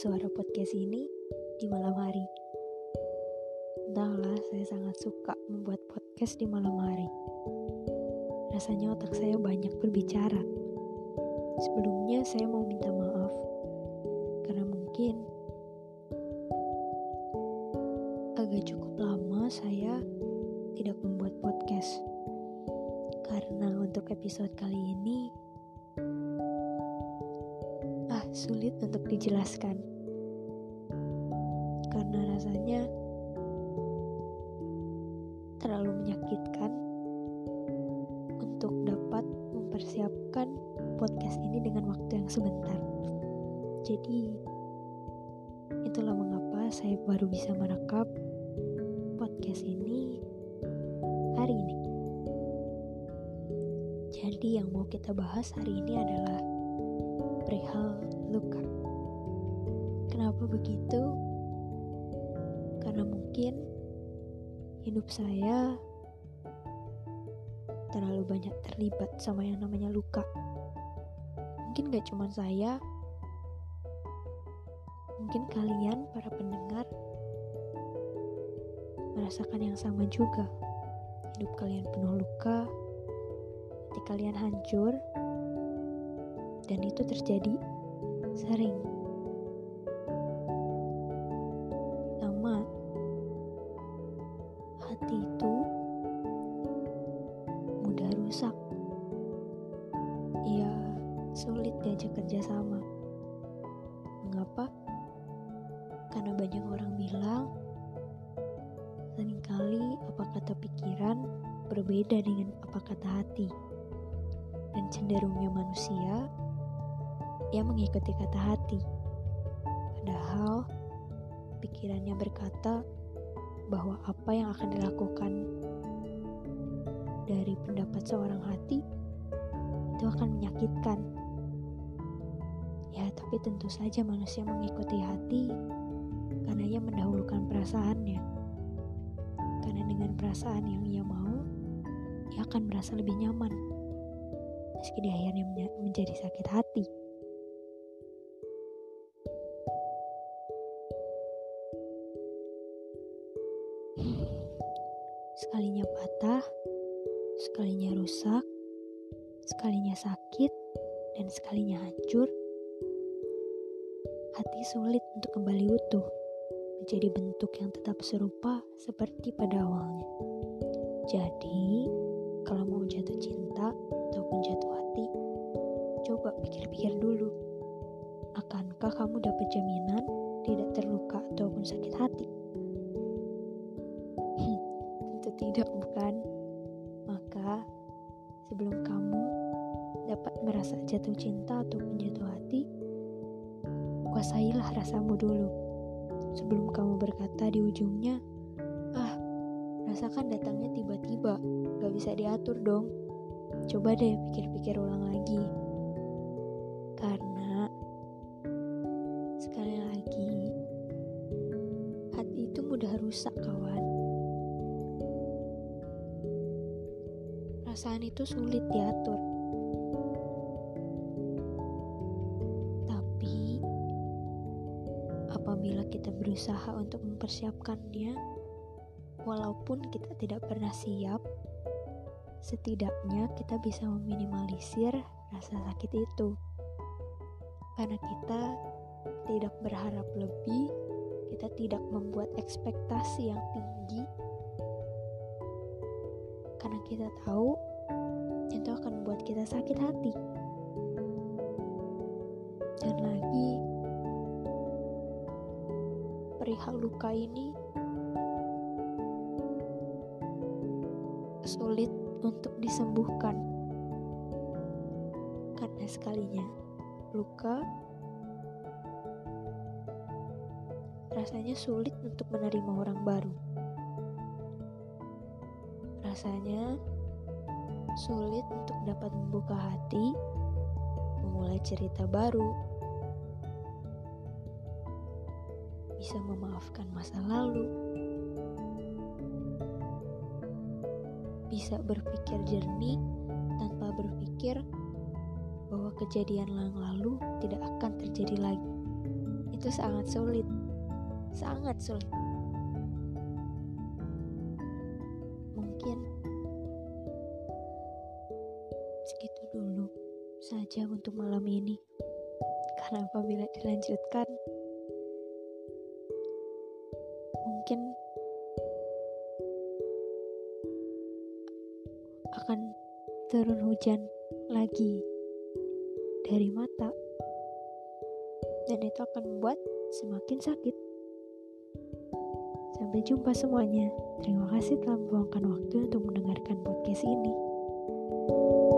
suara podcast ini di malam hari. Entahlah, saya sangat suka membuat podcast di malam hari. Rasanya otak saya banyak berbicara. Sebelumnya saya mau minta maaf karena mungkin agak cukup lama saya tidak membuat podcast. Karena untuk episode kali ini sulit untuk dijelaskan. Karena rasanya terlalu menyakitkan untuk dapat mempersiapkan podcast ini dengan waktu yang sebentar. Jadi, itulah mengapa saya baru bisa merekam podcast ini hari ini. Jadi, yang mau kita bahas hari ini adalah perihal luka. Kenapa begitu? Karena mungkin hidup saya terlalu banyak terlibat sama yang namanya luka. Mungkin gak cuma saya, mungkin kalian para pendengar merasakan yang sama juga. Hidup kalian penuh luka, hati kalian hancur, dan itu terjadi sering. Pertama, hati itu mudah rusak. Ia sulit diajak kerjasama. Mengapa? Karena banyak orang bilang sering kali apa kata pikiran berbeda dengan apa kata hati. Dan cenderungnya manusia ia mengikuti kata hati. Padahal pikirannya berkata bahwa apa yang akan dilakukan dari pendapat seorang hati itu akan menyakitkan. Ya, tapi tentu saja manusia mengikuti hati karena ia mendahulukan perasaannya. Karena dengan perasaan yang ia mau, ia akan merasa lebih nyaman. Meski di akhirnya menjadi sakit hati. Sekalinya patah, sekalinya rusak, sekalinya sakit, dan sekalinya hancur, hati sulit untuk kembali utuh, menjadi bentuk yang tetap serupa seperti pada awalnya. Jadi, kalau mau jatuh cinta ataupun jatuh hati, coba pikir-pikir dulu. Akankah kamu dapat jaminan tidak terluka ataupun sakit hati? Tidak, bukan? Maka, sebelum kamu dapat merasa jatuh cinta ataupun jatuh hati, kuasailah rasamu dulu. Sebelum kamu berkata di ujungnya, ah, rasakan datangnya tiba-tiba, gak bisa diatur dong. Coba deh pikir-pikir ulang lagi. Karena, sekali lagi, hati itu mudah rusak, kawan. Perasaan itu sulit diatur. Tapi, apabila kita berusaha untuk mempersiapkannya, walaupun kita tidak pernah siap, setidaknya kita bisa meminimalisir rasa sakit itu. Karena kita tidak berharap lebih, kita tidak membuat ekspektasi yang tinggi karena kita tahu itu akan membuat kita sakit hati. Dan lagi, perihal luka ini sulit untuk disembuhkan. Karena sekalinya luka rasanya sulit untuk menerima orang baru rasanya sulit untuk dapat membuka hati, memulai cerita baru, bisa memaafkan masa lalu, bisa berpikir jernih tanpa berpikir bahwa kejadian yang lalu tidak akan terjadi lagi. itu sangat sulit, sangat sulit. Segitu dulu saja untuk malam ini, karena apabila dilanjutkan, mungkin akan turun hujan lagi dari mata dan itu akan membuat semakin sakit. Sampai jumpa semuanya. Terima kasih telah meluangkan waktu untuk mendengarkan podcast ini. thank you